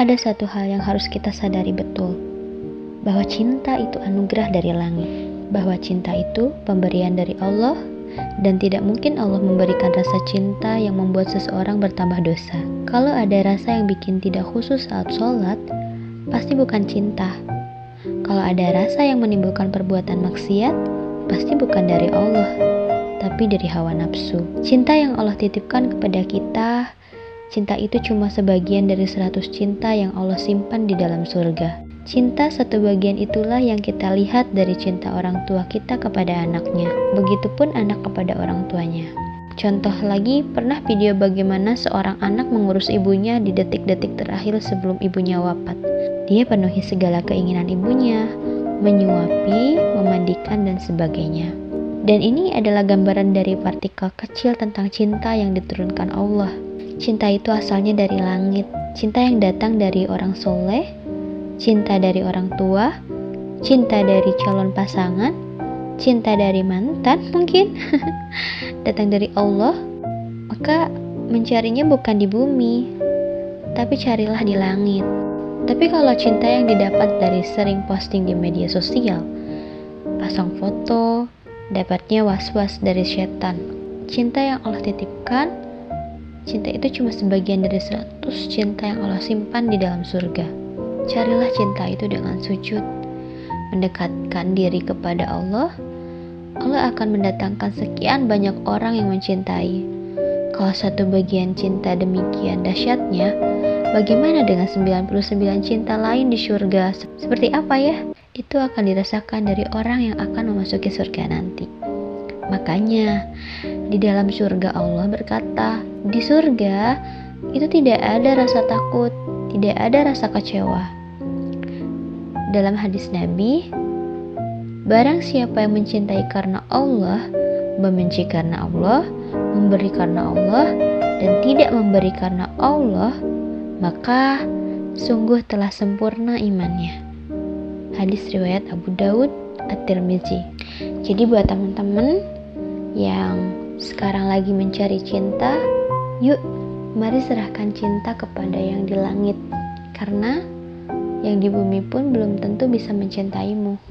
ada satu hal yang harus kita sadari betul, bahwa cinta itu anugerah dari langit, bahwa cinta itu pemberian dari Allah, dan tidak mungkin Allah memberikan rasa cinta yang membuat seseorang bertambah dosa. Kalau ada rasa yang bikin tidak khusus saat sholat, pasti bukan cinta. Kalau ada rasa yang menimbulkan perbuatan maksiat, pasti bukan dari Allah, tapi dari hawa nafsu. Cinta yang Allah titipkan kepada kita Cinta itu cuma sebagian dari seratus cinta yang Allah simpan di dalam surga. Cinta satu bagian itulah yang kita lihat dari cinta orang tua kita kepada anaknya. Begitupun anak kepada orang tuanya. Contoh lagi, pernah video bagaimana seorang anak mengurus ibunya di detik-detik terakhir sebelum ibunya wafat. Dia penuhi segala keinginan ibunya, menyuapi, memandikan, dan sebagainya. Dan ini adalah gambaran dari partikel kecil tentang cinta yang diturunkan Allah Cinta itu asalnya dari langit, cinta yang datang dari orang soleh, cinta dari orang tua, cinta dari calon pasangan, cinta dari mantan mungkin, datang dari Allah, maka mencarinya bukan di bumi, tapi carilah di langit. Tapi kalau cinta yang didapat dari sering posting di media sosial, pasang foto, dapatnya was-was dari setan. Cinta yang Allah titipkan Cinta itu cuma sebagian dari seratus cinta yang Allah simpan di dalam surga. Carilah cinta itu dengan sujud, mendekatkan diri kepada Allah. Allah akan mendatangkan sekian banyak orang yang mencintai. Kalau satu bagian cinta demikian dahsyatnya, bagaimana dengan 99 cinta lain di surga? Seperti apa ya? Itu akan dirasakan dari orang yang akan memasuki surga nanti. Makanya, di dalam surga Allah berkata, di surga itu tidak ada rasa takut, tidak ada rasa kecewa. Dalam hadis Nabi, barang siapa yang mencintai karena Allah, membenci karena Allah, memberi karena Allah, dan tidak memberi karena Allah, maka sungguh telah sempurna imannya. Hadis riwayat Abu Daud At-Tirmizi. Jadi buat teman-teman yang sekarang lagi mencari cinta, Yuk, mari serahkan cinta kepada yang di langit, karena yang di bumi pun belum tentu bisa mencintaimu.